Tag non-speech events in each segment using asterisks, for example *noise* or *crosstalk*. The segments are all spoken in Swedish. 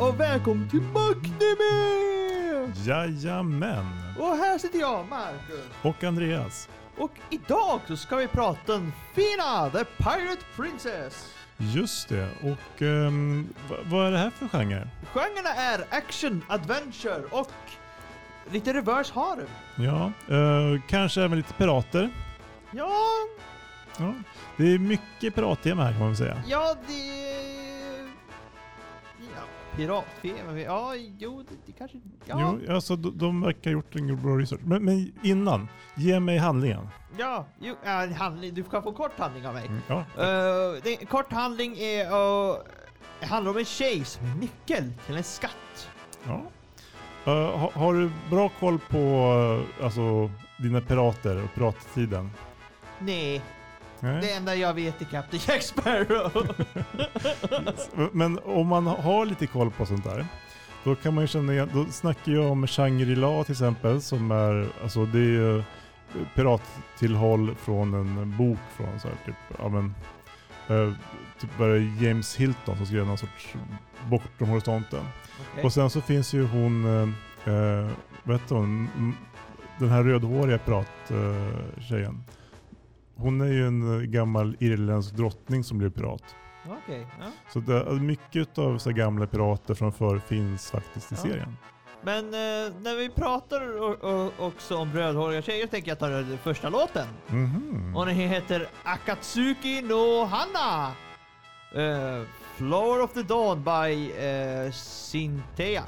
Och välkommen till Magnime! Jajamän! Och här sitter jag, Marcus. Och Andreas. Och idag så ska vi prata om Fina, The Pirate Princess. Just det. Och va- vad är det här för genre? Genrerna är action, adventure och lite reverse harem. Ja, eh, kanske även lite pirater. Ja, Ja, det är mycket pirattema här kan man väl säga. ja det... Piratfilm. Ja, jo, det, det kanske... Ja, Jo, alltså de, de verkar ha gjort en bra research. Men, men innan, ge mig handlingen. ja, jo, äh, handling, du kan få kort handling av mig. Mm, Ja, Uh, det, kort handling är, uh, handlar om en tjej som är nyckel till en skatt. ja. Eh, ha, har du bra koll på eh, alltså, dina pirater och pirattiden? Nej, Nej? det enda jag vet är Captain Jack Sparrow. *laughs* Men om man har lite koll på sånt där, då kan man ju känna igen, då snackar jag om Shangri-La till exempel, som är, alltså det är ju pirattillhåll från en bok från så här, typ, ja men, eh, typ James Hilton som skrev någon sorts Bortom horisonten. Okej. Och sen så finns ju hon, eh, eh, vad heter hon, den här rödhåriga pirattjejen. Hon är ju en eh, gammal irländsk drottning som blev pirat. Okej, ja. Så det, mycket av så gamla pirater från förr finns faktiskt i Ja. serien. Men eh, när vi pratar o- o- också om rödhåriga tjejer tänker jag ta den första låten. Mhm. Och den heter Akatsuki no Hana. Eh, Flower of the Dawn by uh, Cynthia.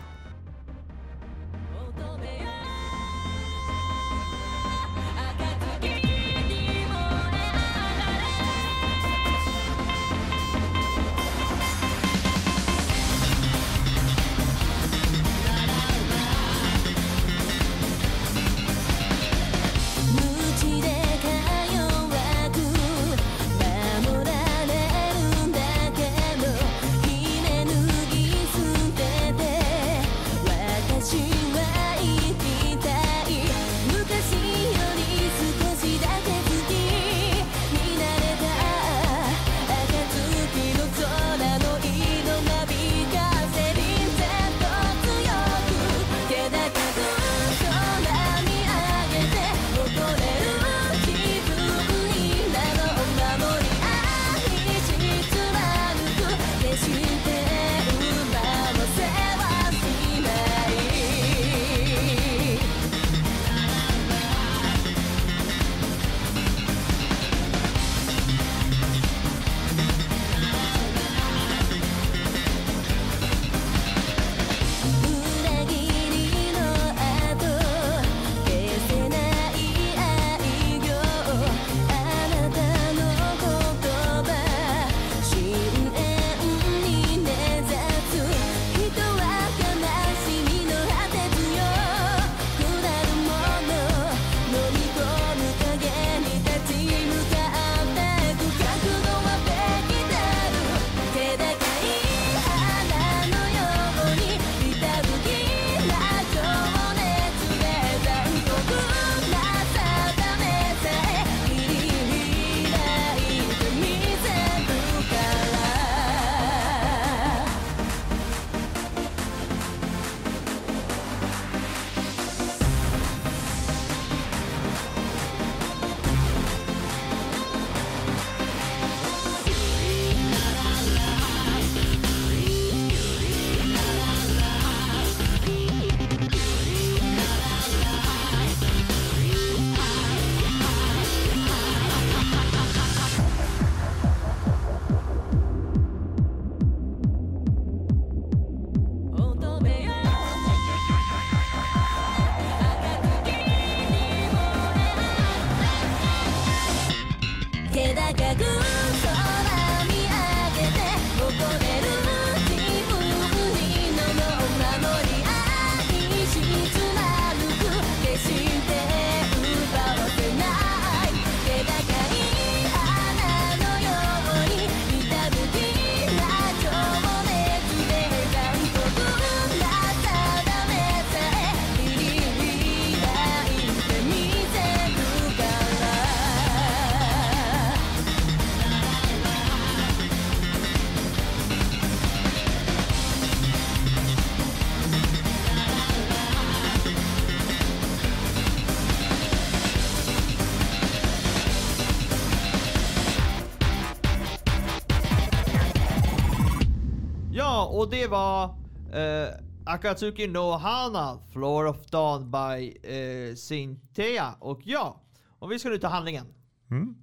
Ja, och det var eh, Akatsuki no Hana, Floor of Dawn by eh, Cynthia. Och ja, och vi ska nu ta handlingen. Mm.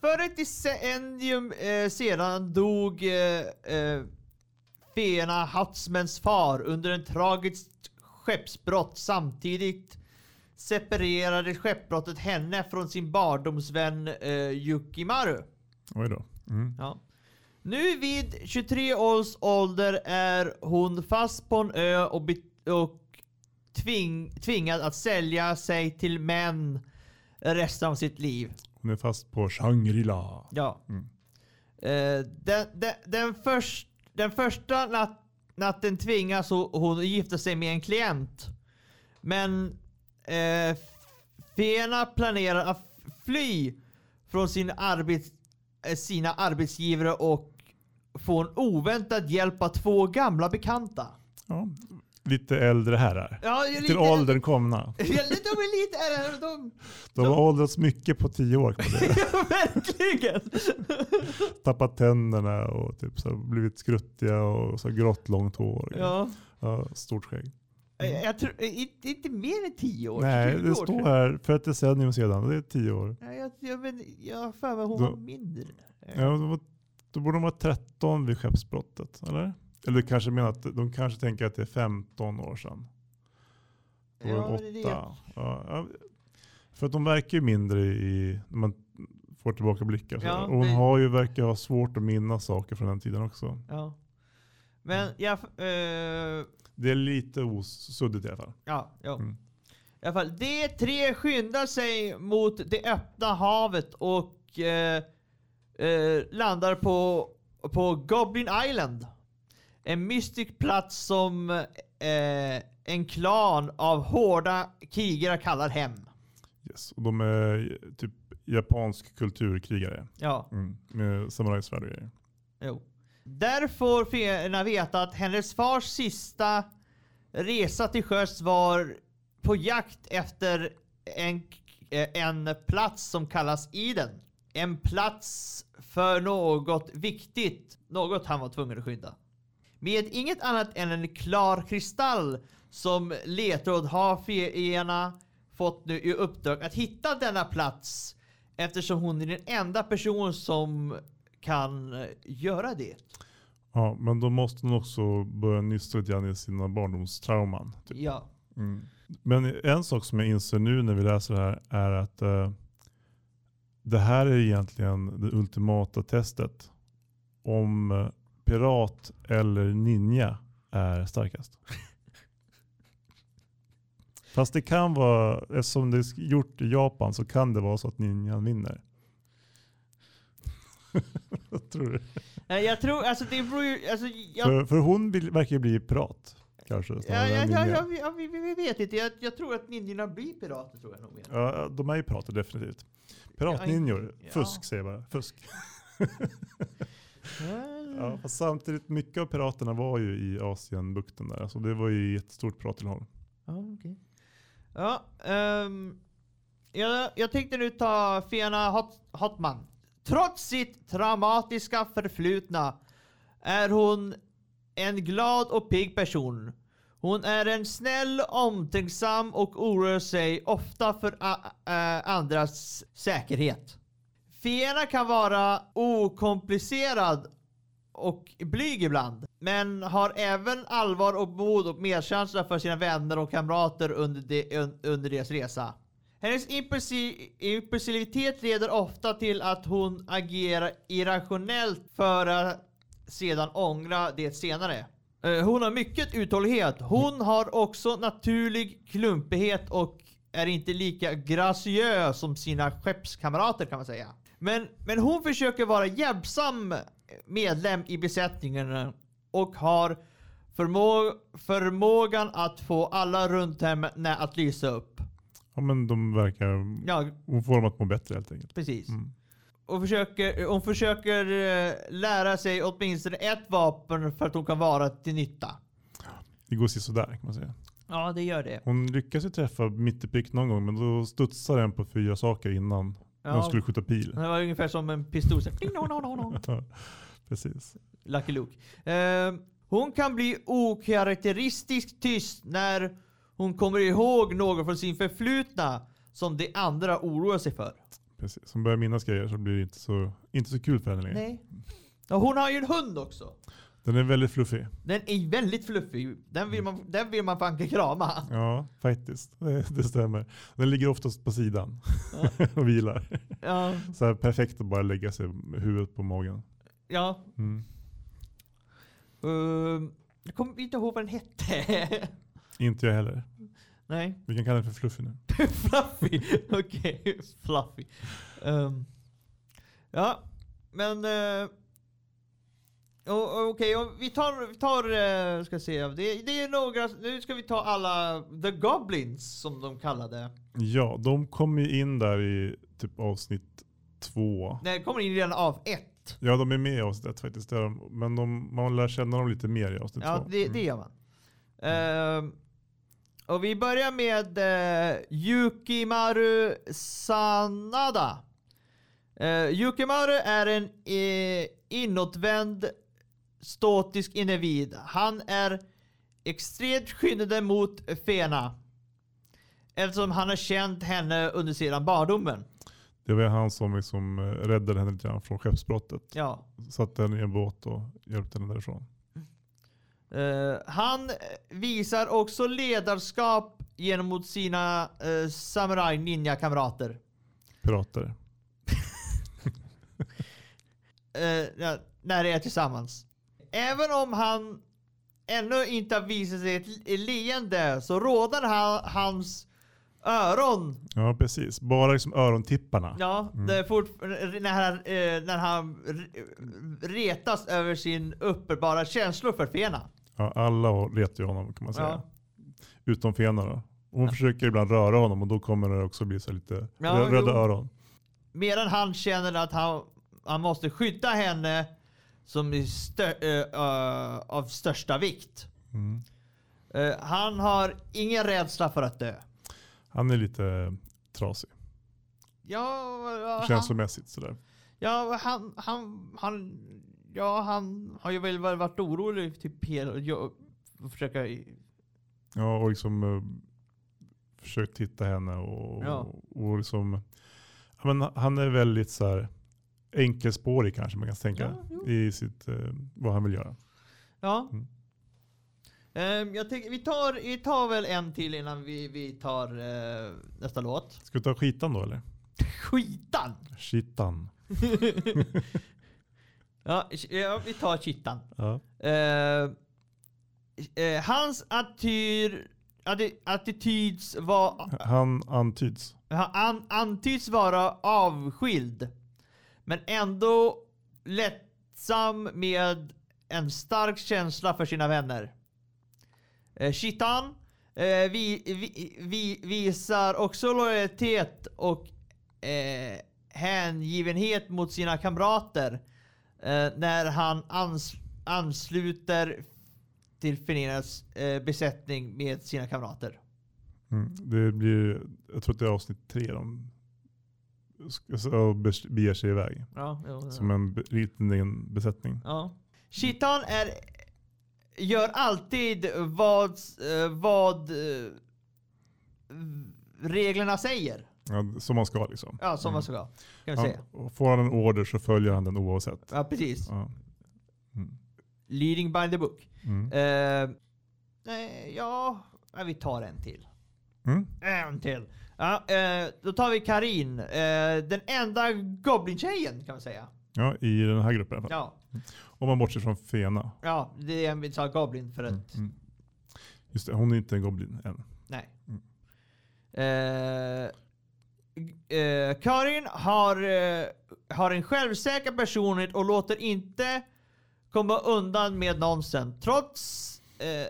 För ett decennium eh, sedan dog eh, eh, Fena Hatsmans far under en tragisk skeppsbrott. Samtidigt separerade skeppsbrottet henne från sin barndomsvän eh, Yukimaru. Oj då. Mm. Ja. Nu vid 23 års ålder är hon fast på en ö och, och tving- tvingad att sälja sig till män resten av sitt liv. Hon är fast på Shangri-La. Ja. Mm. Eh, den, den, den, först, den första nat, natten tvingas hon, hon gifta sig med en klient. Men eh, Fena planerar att fly från sin arbets, sina arbetsgivare och få en oväntad hjälp av två gamla bekanta. Ja. Lite äldre herrar. Ja, är Till åldern komna. *laughs* Ja, de är lite äldre. De, De har åldrats mycket på tio år. Kan *laughs* ja, verkligen. *laughs* Tappat tänderna och typ så blivit skruttiga och så grått långt hår. Ja. Ja, stort skägg. Jag, tror, inte, mer än tio år. Nej, 20 det år, står här för ett decennium sedan. Det är tio år. Ja, jag, har för mig hon var mindre. Ja, då, var- då borde de vara 13 vid skeppsbrottet, eller? Eller du kanske menar att de kanske tänker att det är 15 år sedan. Då var Ja, de men det är det. Ja, för att de verkar ju mindre i, när man får tillbaka blickar. Ja, och hon det- har ju, verkar ha svårt att minnas saker från den tiden också. Ja. Men jag... Eh, Det är lite osuddigt i alla fall. ja, ja. Mm. I alla fall, de tre skyndar sig mot det öppna havet och eh, eh, landar på, på Goblin Island. En mystisk plats som eh, en klan av hårda krigare kallar hem. Yes. Och de är typ japansk kulturkrigare. Ja. Mm. Med samurajsvärd och grejer. Jo. Där får Fena veta att hennes fars sista resa till sjöss var på jakt efter en, en plats som kallas Eden. En plats för något viktigt, något han var tvungen att skydda. Med inget annat än en klar kristall som ledtråd har Fena fått nu i uppdrag att hitta denna plats eftersom hon är den enda person som kan eh, göra det. Ja, men då måste hon också börja nysta lite grann i sina barndomstrauman. Typ. Ja. Mm. Men en sak som jag inser nu när vi läser det här är att eh, det här är egentligen det ultimata testet. Om eh, pirat eller ninja är starkast. *laughs* Fast det kan vara, eftersom det är gjort i Japan så kan det vara så att ninjan vinner. *laughs* Vad tror du? Jag tror, alltså det beror ju, alltså jag, För, för hon vill, verkar ju bli pirat. Kanske. ja, ja, ja, ja, vi- ja, vi, vi vet inte. Jag, jag tror att ninjorna blir pirater tror jag nog mer. Ja, de är ju pirater definitivt. Piratninjor. Ja. Fusk säger jag bara. Fusk. *laughs* *laughs* Ja, fast samtidigt, mycket av piraterna var ju i Asienbukten där. Alltså det var ju ett stort pirattillhåll. Ja, okej. Ja, ehm, jag, jag tänkte nu ta Fiona Hot, Hotman. Trots sitt traumatiska förflutna är hon en glad och pigg person. Hon är en snäll, omtänksam och oroar sig ofta för andras säkerhet. Fiena kan vara okomplicerad och blyg ibland, men har även allvar och mod och medkänsla för sina vänner och kamrater under, de, under deras resa. Hennes impulsivitet leder ofta till att hon agerar irrationellt för att sedan ångra det senare. Eh, Hon har mycket uthållighet. Hon har också naturlig klumpighet och är inte lika graciös som sina skeppskamrater kan man säga. Men, men hon försöker vara hjälpsam medlem i besättningen och har förmå förmågan att få alla runt henne att lysa upp. Ja men de verkar, Ja, hon får dem att må bättre helt enkelt. precis. Mm. Och försöker, hon försöker eh, lära sig åtminstone ett vapen för att hon kan vara till nytta. Det går sådär kan man säga. Ja, det gör det. Hon lyckas ju träffa mitt i prick någon gång men då studsar den på fyra saker innan hon Ja, skulle skjuta pil. det var ungefär som en pistol. så dong, dong, dong, dong. *laughs* Precis. Lucky Luke. Eh, Hon kan bli okaraktäristiskt tyst när hon kommer ihåg något från sin förflutna som de andra oroar sig för. Som börjar minnas grejer så blir det inte så, inte så kul för henne längre. Nej. Och hon har ju en hund också. Den är väldigt fluffig. Den är väldigt fluffig. Den vill man, den vill man fan krama. Ja, faktiskt. Det, det stämmer. Den ligger oftast på sidan *laughs* och vilar. Ja. Så här perfekt att bara lägga sig med huvudet på magen. ja. Mm. Ehm, jag kommer inte ihåg vad den hette. Inte jag heller. Nej. Vi kan kalla den för Fluffy nu. *laughs* Fluffy. Okej, Fluffy. Ehm, ja, men... Uh, Okej, och vi tar, vi tar eh, ska se, det, det är några, nu ska vi ta alla The Goblins som de kallade. Ja, de kom ju in där i typ avsnitt två. Nej, kommer in redan av ett. Ja, de är med i avsnitt ett faktiskt. De. Men de, man lär känna dem lite mer i avsnitt Ja, två. det, det gör man. Ehm, och vi börjar med uh, Yukimaru Sanada. Uh, Yukimaru är en uh, inåtvänd statisk individ. Han är extremt skyddande mot Fena. Eftersom han har känt henne under sedan barndomen. Det var han som liksom eh, räddade henne lite grann från skeppsbrottet. Ja. Satte henne i en båt och hjälpte henne därifrån. Eh, han visar också ledarskap gentemot sina uh, samurai ninja kamrater. Pirater. *laughs* Ja, när de är tillsammans. Även om han ännu inte har visat sig ett leende så råder han, hans öron. Ja, precis. Bara liksom örontipparna. Ja, det är fort, när, han, när han re- retas över sin uppenbara känslor för Fena. Ja, alla retar ju honom kan man säga. Ja. Utom Fena då. Hon försöker ibland röra honom och då kommer det också bli så lite Ja, rö- röda jo. öron. Medan han känner att han, han måste skydda henne som är stö, eh, av största vikt. Mm. Eh, han har ingen rädsla för att dö. Han är lite trasig. Ja, ja, han, Känslomässigt sådär. ja han, han, han, ja, han har ju väl varit orolig typ hela, jag, försöka, Ja, och liksom uh, försökt hitta henne och, Ja. och liksom, ja, men han är väldigt så här enkelspårig kanske man kan tänka Ja, i sitt, eh, vad han vill göra. ja. Mm. Ehm, jag tänker, vi tar, vi tar väl en till innan vi, vi tar eh, nästa låt. Ska vi ta skitan då eller? *laughs* Skitan! Skitan. *laughs* Ja, ja vi tar kittan. Ja. Eh, eh, hans atti- attityds var, Han antyds. han antyds vara avskild. Men ändå lättsam med en stark känsla för sina vänner. Eh, Shitan eh, vi, vi, vi, visar också lojalitet och eh, hängivenhet mot sina kamrater när han ans, ansluter till Feneras eh, besättning med sina kamrater. Mm. Det blir, jag tror att det är avsnitt tre de så bes- beger sig iväg. Ja, jo, Som en liten besättning. Ja. Shitan är, gör alltid vad, eh, vad eh, reglerna säger. Ja, som man ska liksom. Ja, som man ska. Kan vi säga. Får han en order så följer han den oavsett. Ja, precis. Ja. Mm. Leading by the book. Mm. Eh, nej, ja, vi tar en till. Mm. En till. Ja, eh, då tar vi Karin. Eh, den enda Goblin-tjejen kan man säga. Ja, i den här gruppen i alla fall. Ja, Om man bortser från Fena. ja det är en vi sa Goblin för att... Mm. Just det, hon är inte en goblin än. Nej. Mm. Eh, eh, Karin har, eh, har en självsäker personlighet och låter inte komma undan med nonsens. Trots eh,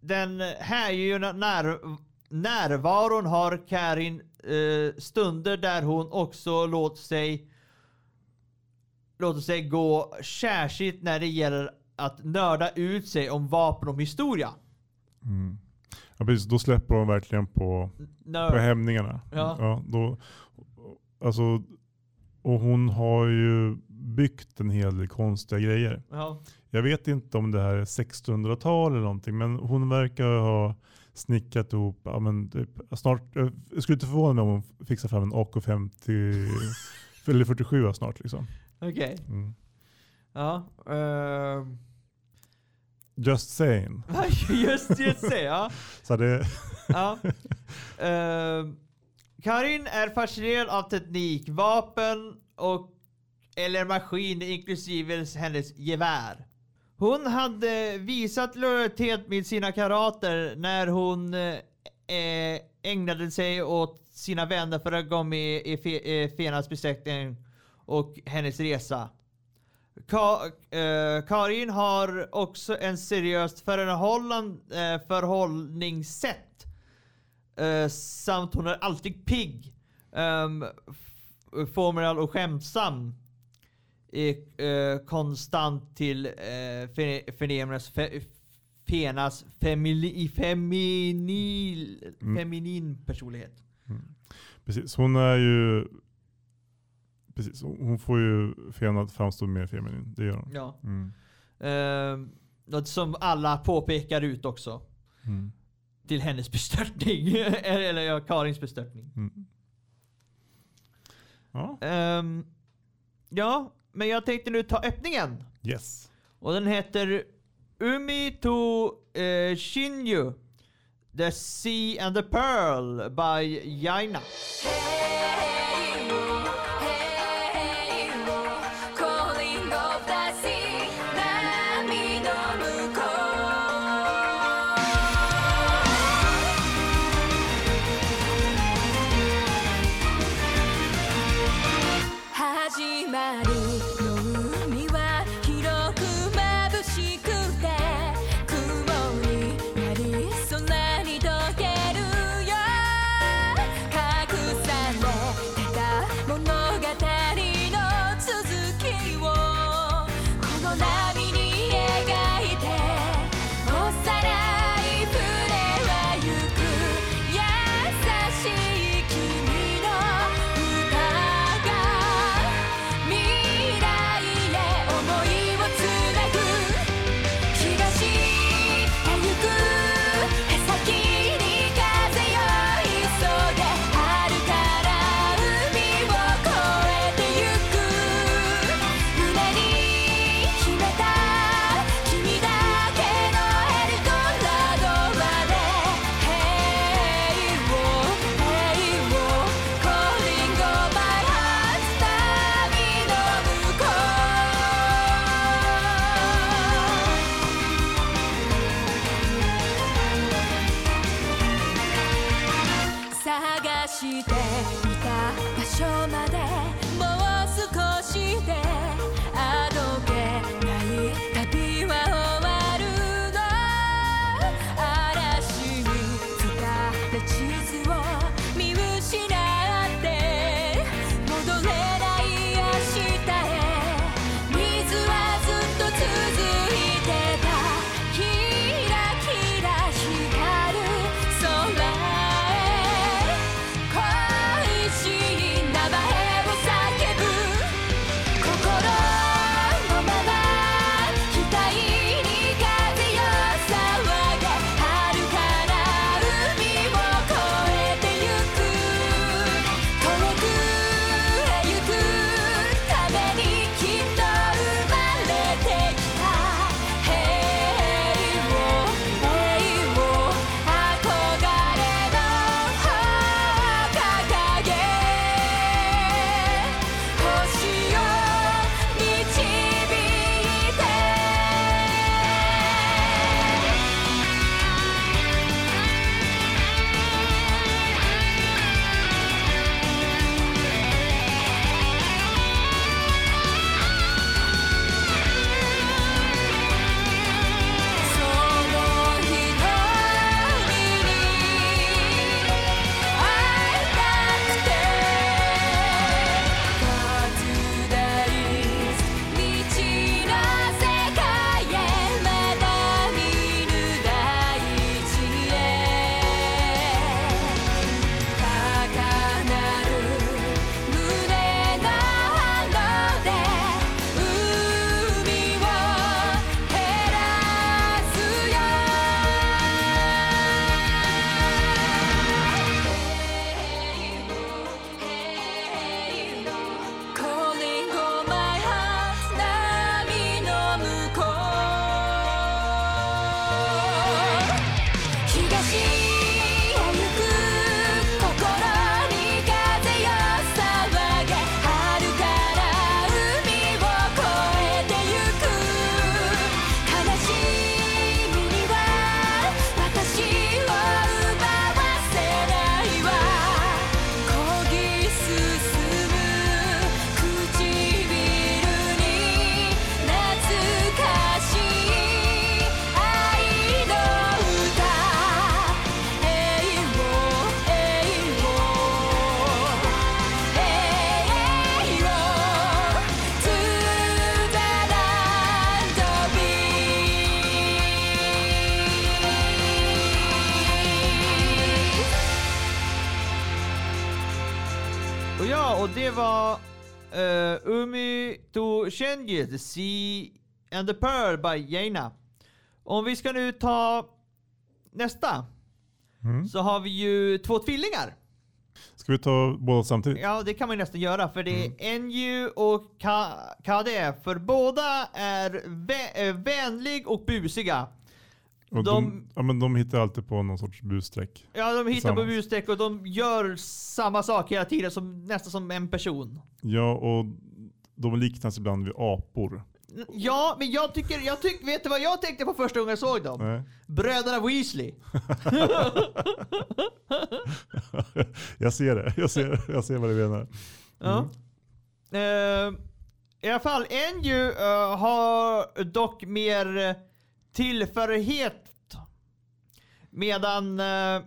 den hängivna när, närvaron har Karin eh, stunder där hon också låter sig låter sig gå särskilt när det gäller att nörda ut sig om vapen och historia. Mm. Ja, precis, då släpper de verkligen på, på Nörd. hämningarna. Ja. då, alltså, och hon har ju byggt en hel del konstiga grejer. Ja. Jag vet inte om det här är 1600-tal eller någonting, men hon verkar ha snickrat ihop, ja, men typ, snart, jag skulle inte förvåna mig om hon fixar fram en AK50 *laughs* eller 47 snart. Liksom. Okej. Mm. Ja. Uh, Just saying. *laughs* just, just det, ja. Så det, ja. Ehm, Karin är fascinerad av teknik, vapen och eller maskin inklusive hennes gevär. Hon hade visat lojalitet med sina karater när hon eh, ägnade sig åt sina vänner för att gå med i Fe- eh, Fenas besättning och hennes resa. Ka eh, Karin har också en seriöst förhållan, eh, förhållningssätt. Eh, samt hon är alltid pigg, f- formal och skämtsam. Är, eh, konstant till eh, fe- förnämnas fe Fenas femini, feminil, Mm. feminin personlighet. precis, hon är ju Precis, hon får ju Fena att framstå mer feminin. Det gör hon. Ja. Mm. Ehm, något som alla påpekar ut också. Mm. Till hennes bestörtning. *laughs* Eller ja, Karins bestörtning. Mm. Ja, Ehm, ja, men jag tänkte nu ta öppningen. yes. Och den heter Umi to uh, Shinju. The Sea and the Pearl by Jaina. Och det var uh, Umi to Shenji, The Sea and the Pearl by Jaina. Om vi ska nu ta nästa, Mm. så har vi ju två tvillingar. Ska vi ta båda samtidigt? Ja, det kan man ju nästan göra för det Mm. är Enju och Ka- Kade. För båda är vä- eh, vänlig och busiga. Och de, de- ja, men de hittar alltid på någon sorts busstreck. Ja, de hittar på busstreck och de gör samma sak hela tiden, som, nästan som en person. Ja, och de liknas ibland vid apor. Ja, men jag tycker, jag tycker, vet du vad jag tänkte på första gången jag såg dem? Nej. Bröderna Weasley. *laughs* jag ser det. Jag ser, jag ser vad du menar. Ja. Eh, I alla fall, Enju eh, har dock mer eh, tillförighet. Medan, uh,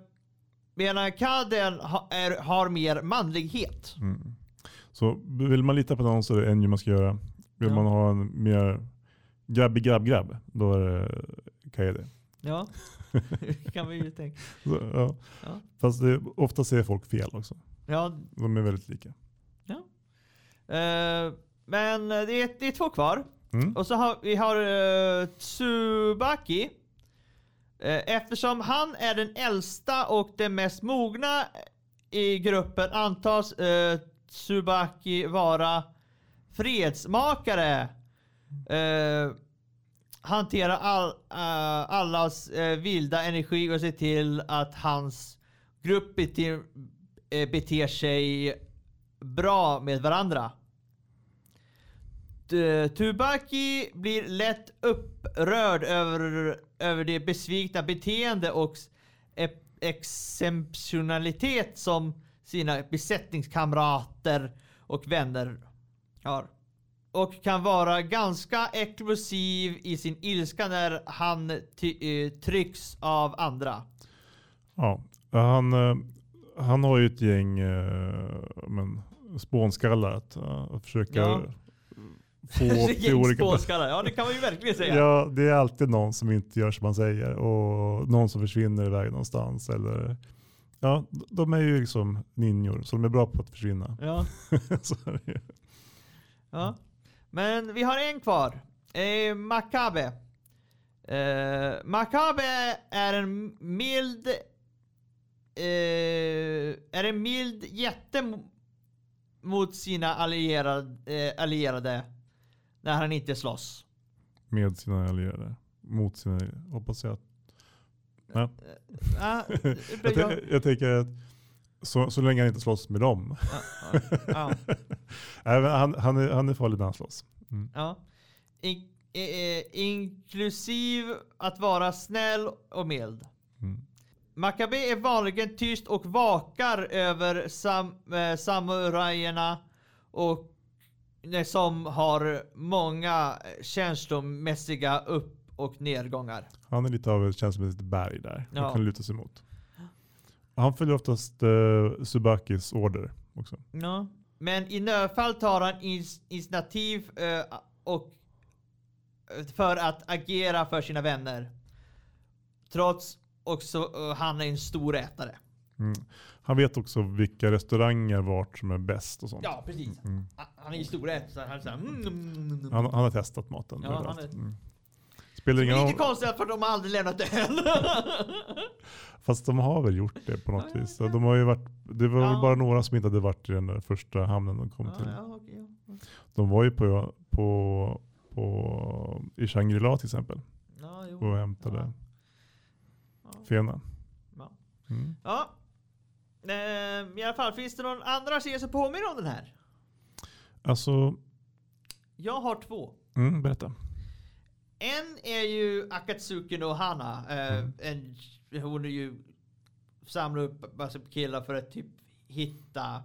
medan Kaden ha, är, har mer manlighet. Mm. Så vill man lita på någon så är det en man ska göra. Vill Ja. man ha en mer grabbig grabb grabb, då är det Kaede. Ja, *laughs* kan vi ju tänka. Så, ja. Ja. Fast det, ofta ser folk fel också. Ja, De är väldigt lika. eh, men det är, det är två kvar. Mm. Och så har vi har uh, Tsubaki. Eh, eftersom han är den äldsta och den mest mogna eh, i gruppen antas uh, Tsubaki vara fredsmakare. Uh, hanterar all, eh, allas eh, vilda energi och ser till att hans grupp bete, beter sig bra med varandra. D- Tubaki blir lätt upprörd över, över det besvikna beteende och exceptionalitet som sina besättningskamrater och vänner har. Och kan vara ganska explosiv i sin ilska när han eh, trycks av andra. Ja, han, eh, han har ju ett gäng eh, men, spånskallar att, eh, att försöka Ja. Få *laughs* spånskallar, ja det kan man ju verkligen säga. Ja, det är alltid någon som inte gör som man säger och någon som försvinner iväg någonstans. Eller, ja, de är ju liksom ninjor, så de är bra på att försvinna. Ja. *laughs* Ja. Men vi har en kvar. Eh, Makabe. Eh, Makabe är en mild... Eh, är en mild jätte mo- mot sina allierade, eh, allierade när han inte slåss. Med sina allierade. Mot sina, hoppas jag. att- Ja. Ah, *laughs* Jag, jag, tän- jag tänker att så, så länge han inte slåss med dem. ja, ja, Nej, men *laughs* han, han, är, han är farlig när han slåss. Mm. ja. In, eh, eh, inklusiv att vara snäll och mild. Mm. Är vanligen tyst och vakar över sam, eh, samurajerna och eh, som har många känslomässiga upp och nedgångar. Han är lite av ett känslomässigt berg där. Ja. Man kan luta sig mot. Han följer oftast uh, Subakis order också. Ja. Men i nödfall tar han initiativ eh, och eh, för att agera för sina vänner. Trots också eh, han är en stor ätare. Mm. Han vet också vilka restauranger vart som är bäst och sånt. Ja, precis. Mm. Han- Han är ju stor ätare. Han, är mm, mm, mm, mm. Han, han har testat maten. Ja, han är- Mm. Spelar Det ingen är roll. lite konstigt för de har aldrig lämnat ön. *laughs* Fast de har väl gjort det på något Ja, vis. ja. De har ju varit, det var Ja. väl bara några som inte hade varit i den där första hamnen de kom till. ja. De var ju på, på, på, i Shangri-La till exempel Ja, jo. och hämtade Ja. Fena. Mm. Ja. Ehm, I alla fall, finns det någon andra serie som påminner om den här? Alltså, Jag har två. mm, berätta. En är ju Akatsuki no Hana. Eh, Mm. en, hon är ju samlar upp massa killar för att typ hitta,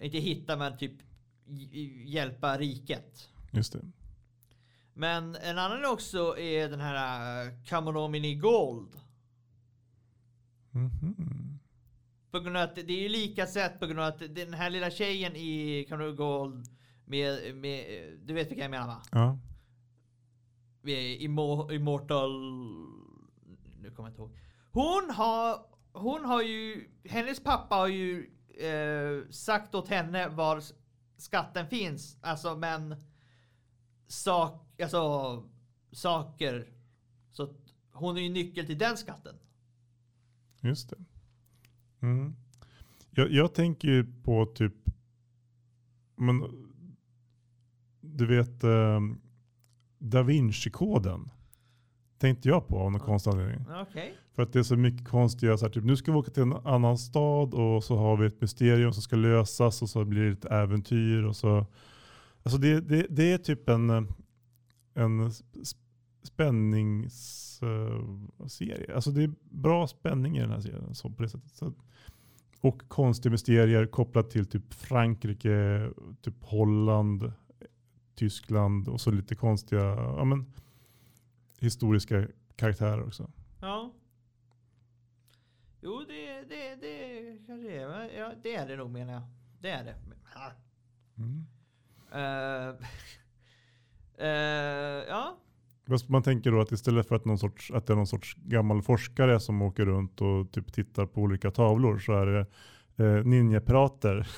inte hitta men typ hjälpa riket. Just det. Men en annan också är den här uh, Kamonomini Gold. Mhm. På grund av att det är ju lika sätt på grund av att den här lilla tjejen i Kamonomini Gold med, med, du vet vilka jag menar va? Ja. Immortal... Nu kommer jag inte ihåg. Hon har, hon har ju, hennes pappa har ju eh, sagt åt henne var skatten finns. Alltså men sak, alltså, saker. Så att hon är ju nyckel till den skatten. Just det. Mm. Jag, jag tänker ju på typ, men du vet eh, Da Vinci-koden. Tänkte jag på av någon konstig anledning. Okej. För att det är så mycket konstiga, så här, typ, nu ska vi åka till en annan stad och så har vi ett mysterium som ska lösas och så blir det ett äventyr och så. Alltså det, det, det är typ en, en sp- spänningsserie. Alltså det är bra spänning i den här serien. Så på det sättet. Så, och konstiga mysterier kopplat till typ Frankrike, typ Holland, Tyskland och så lite konstiga ja, men, historiska karaktärer också. Ja. Jo, det, det, det kanske det är. Ja, det är det nog menar jag. Det är det. Mm. Eh, *laughs* eh, ja. Fast man tänker då att istället för att, någon sorts, att det är någon sorts gammal forskare som åker runt och typ tittar på olika tavlor så är det eh, ninjapirater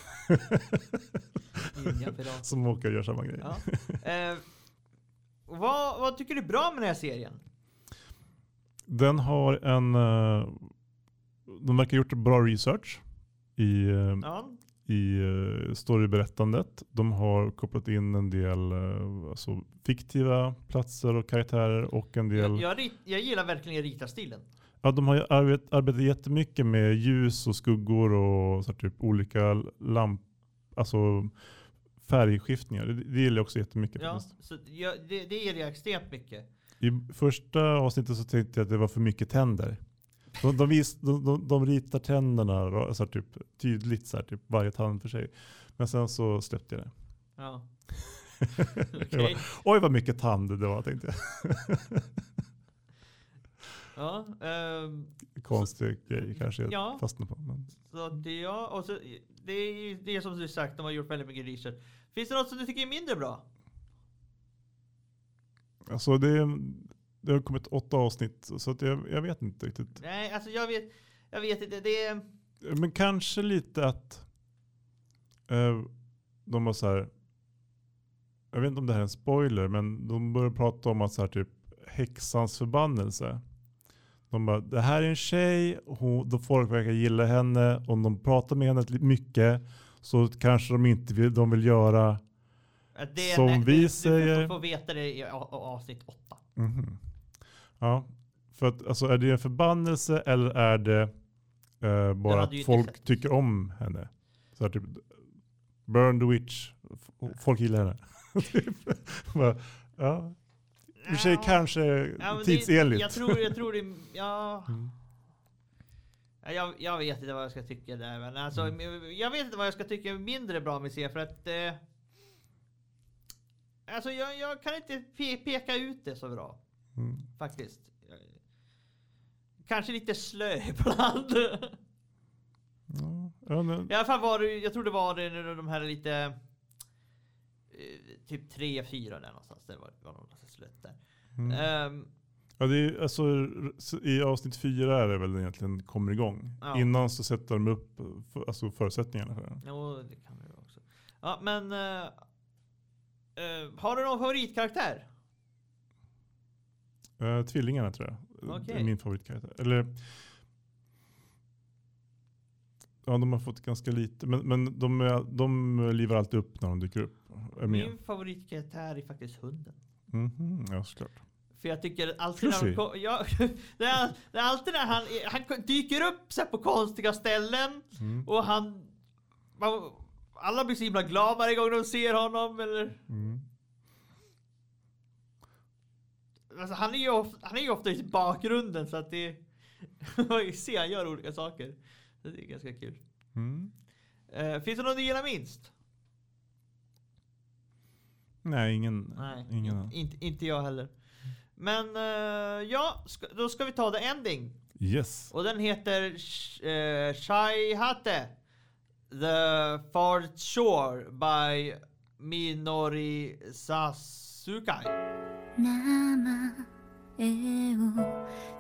Ninjapirat. *laughs* som åker och gör samma grej. Ja. Eh, vad, vad tycker du är bra med den här serien? Den har en, eh, de verkar ha gjort bra research i, eh, Ja. I eh, storyberättandet. De har kopplat in en del eh, alltså, fiktiva platser och karaktärer och en del Jag, jag, jag gillar verkligen ritarstilen. Ja, de har ju arbet, arbetat jättemycket med ljus och skuggor och så typ olika lamp, alltså färgskiftningar. Det, det gillar jag också jättemycket. Ja, så jag, det, det gillar jag extremt mycket. I första avsnittet så tänkte jag att det var för mycket tänder. De, de, vis, de, de, de ritar tänderna så typ, tydligt, så här, typ, varje tand för sig. Men sen så släppte jag det. Ja. *laughs* Okej. bara, Oj vad mycket tand det var tänkte jag. *laughs* Ja, ehm, Konstig grej kanske jag ja. fastnade på. Men. så det, ja, och så, det är ju det är som du sagt, de har gjort väldigt mycket research. Finns det något som du tycker är mindre bra? Alltså det, det har kommit åtta avsnitt så att jag, jag vet inte riktigt. Nej, alltså jag vet, jag vet inte. Det är... Men kanske lite att eh, de har så här. Jag vet inte om det här är en spoiler, men de börjar prata om att så här typ häxans förbannelse. De bara, det här är en tjej, hon, då folk verkar gilla henne, om de pratar med henne mycket så kanske de inte vill, de vill göra det Som nej, vi du, säger- Du får veta det i avsnitt åtta. Mhm. Ja, för att alltså är det en förbannelse eller är det eh, bara att folk sett. tycker om henne? Så här, typ, burn the witch, folk gillar henne. *laughs* Typ. Bara, ja. I och för sig Ja. kanske Ja, men det- tidsenligt. Jag tror, jag tror det, *laughs* ja. Mm. Ja, Jag, jag vet inte vad jag ska tycka där men alltså, Mm. jag vet inte vad jag ska tycka är mindre bra med serien för att eh, Alltså jag, jag kan inte pe peka ut det så bra Mm. faktiskt. Kanske lite slö *laughs* ibland. Men, I alla fall var det, jag tror det var det när de här lite eh, Typ 3, 4 där någonstans. Det var, var något slött där. mm. Ehm, ja, det är, alltså, I avsnitt fyra är det väl egentligen kommer igång. Ja. Innan så sätter de upp för, alltså, förutsättningarna för den. Jo, det kan det också. Ja, men... eh, har du någon favoritkaraktär? Uh, tvillingarna tror jag. Det Okej. är min favoritkaraktär. Eller, ja, de har fått ganska lite. Men, men de, är, de livar alltid upp när de dyker upp. Min favoritkaraktär är faktiskt hunden. Mhm, ja, såklart. För jag tycker alltid när, ko- ja, *laughs* det, är, det är alltid när han, han dyker upp så på konstiga ställen Mm. och han... Man, alla blir så himla glada varje gång de ser honom eller... Mm. Alltså, han, är ju ofta, han är ju ofta i bakgrunden så att det... Man *laughs* ser han gör olika saker. Så det är ganska kul. Mm. Eh, finns det någon du gillar minst? Nej, ingen. Nej, ingen in, inte, inte jag heller. Men eh, ja, ska, då ska vi ta the ending. Yes. Och den heter uh, Shai Hate. The Far Shore by Minori Sasukai. 名前を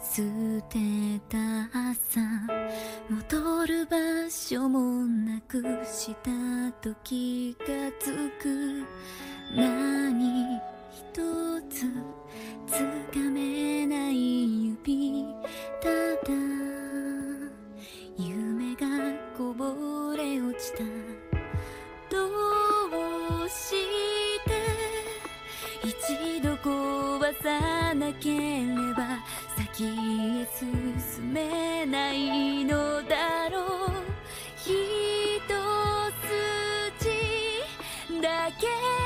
捨てた朝戻る場所もなくした時がつく。何一つつかめない指。ただ夢がこぼれ落ちた。どうして一度壊さなければ先へ進めないのだろう。一筋だけ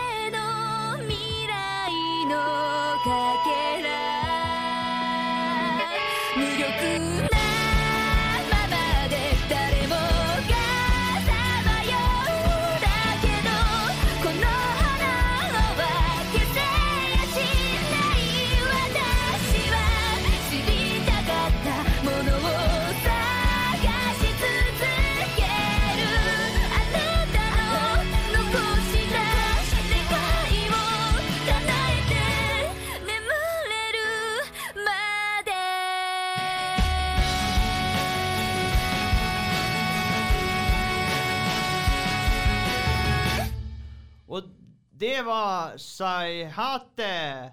Saihate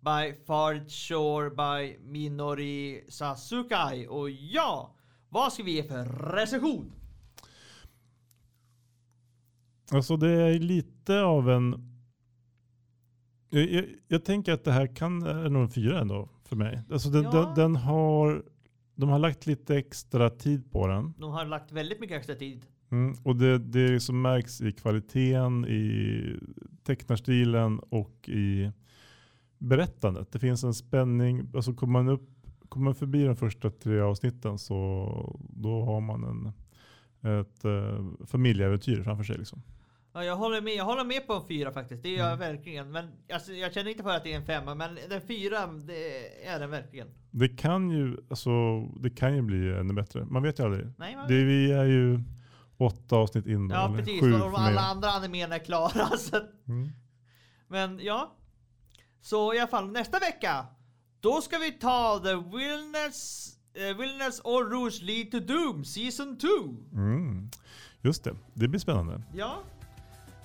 by Fard Shore by Minori Sasukai. Och ja, vad ska vi ge för recension? Alltså det är lite av en... Jag, jag, jag tänker att det här kan är nog en fyra ändå för mig. Alltså den, Ja. den, den har, de har lagt lite extra tid på den. De har lagt väldigt mycket extra tid. Mm, och det, det som märks i kvaliteten, i tecknarstilen och i berättandet. Det finns en spänning. Alltså kommer man, upp, kommer man förbi de första tre avsnitten så då har man en, ett uh, familjeäventyr framför sig. Liksom. Ja, jag håller med. Jag håller med på en fyra faktiskt. Det gör jag verkligen. Men alltså, jag känner inte för att det är en femma, men den fyra, det är den verkligen. Det kan ju, alltså, det kan ju bli ännu bättre. Man vet ju aldrig. Nej, man... Det, vi är ju åtta avsnitt in. Ja, eller precis. Sju Och mig. alla andra animerna är klara. *laughs* Så. Mm. Men ja. Så i alla fall nästa vecka. Då ska vi ta The Wilderness, uh, Wilderness or Rouge Lead to Doom Season 2. Mm. Just det, det blir spännande. Ja,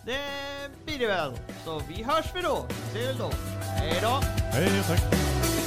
det blir det väl. Så vi hörs vi då. Ses då. Hej då. Hej, tack.